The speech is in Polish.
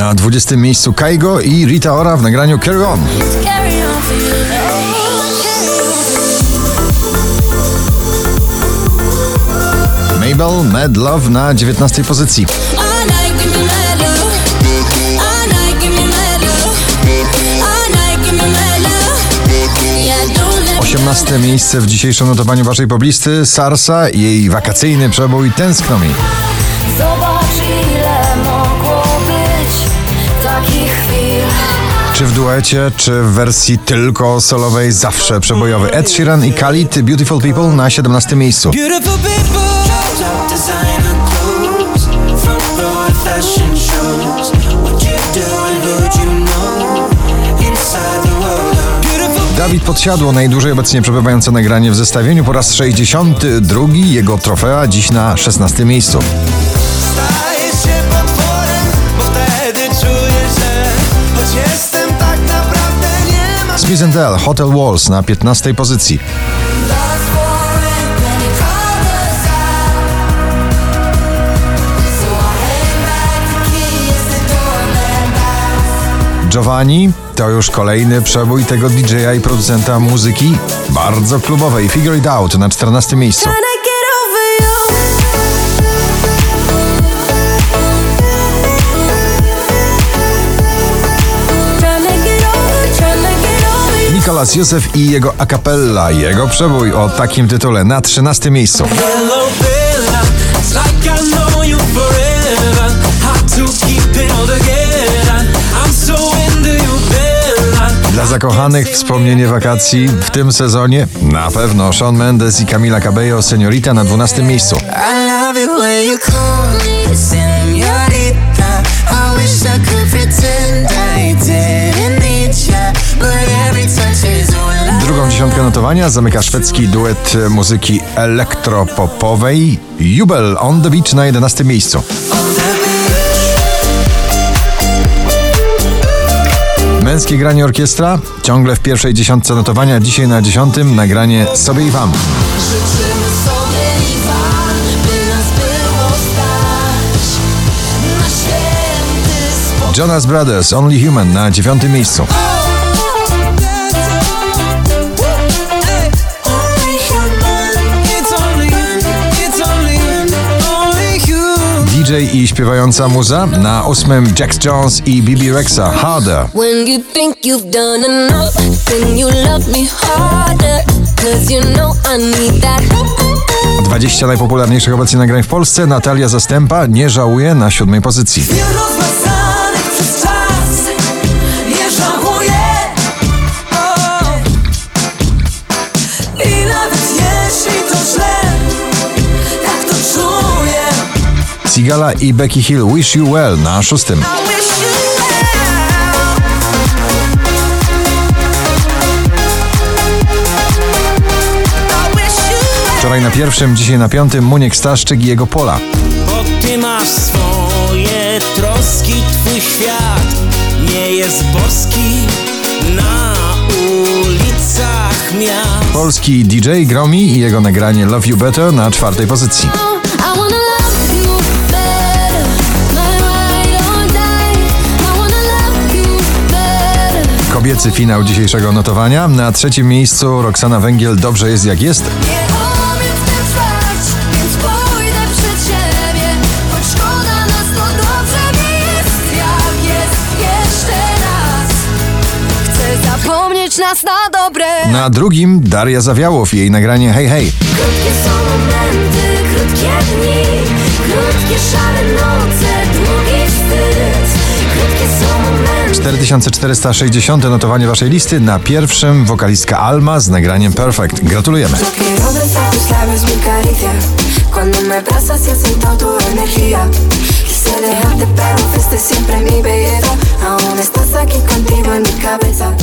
Na 20 miejscu Kaigo i Rita Ora w nagraniu Carry On. Mabel Mad Love na 19 pozycji. 18 miejsce w dzisiejszym notowaniu waszej poblisty Sarsa i jej wakacyjny przebój Tęskno mi. Czy w duecie, czy w wersji tylko solowej zawsze przebojowy. Ed Sheeran i Khalid Beautiful People na 17 miejscu. Dawid Podsiadło, najdłużej obecnie przebywające nagranie w zestawieniu po raz 62, jego trofea dziś na 16 miejscu. Dell, Hotel Walls na 15 pozycji. Giovanni to już kolejny przebój tego DJ-a i producenta muzyki bardzo klubowej. Figure It Out na 14 miejscu. Nicolas Józef i jego a cappella, jego przebój o takim tytule na 13 miejscu. Dla zakochanych wspomnienie wakacji w tym sezonie? Na pewno Shawn Mendes i Camila Cabello Seniorita na 12 miejscu. I notowania zamyka szwedzki duet muzyki elektropopowej Jubel on the Beach na 11 miejscu. Męskie granie orkiestra ciągle w pierwszej dziesiątce notowania, dzisiaj na dziesiątym nagranie sobie i wam. Jonas Brothers Only Human na dziewiątym miejscu. I śpiewająca muza na ósmym Jax Jones i Bibi Rexa Harder. When you think you've done enough, then you love me harder. Cause you know I need that. 20 najpopularniejszych obecnie nagrań w Polsce. Natalia Zastępa nie żałuje na siódmej pozycji. Sigala i Becky Hill Wish You Well na szóstym. Wczoraj na pierwszym, dzisiaj na piątym Muniek Staszczyk i jego pola. Bo ty masz swoje troski, twój świat nie jest boski na ulicach miast. Polski DJ Gromi i jego nagranie Love You Better na czwartej pozycji. Better. Kobiecy finał dzisiejszego notowania. Na trzecim miejscu Roxana Węgiel Dobrze jest jak jest. Na dobre. Na drugim Daria Zawiałow jej nagranie Hej Hej. Krótkie są momenty, 4460 notowanie waszej listy. Na pierwszym wokalistka Alma z nagraniem Perfect. Gratulujemy. Y dejarte, pero fuiste siempre mi belleza. Aún estás aquí contigo en mi cabeza.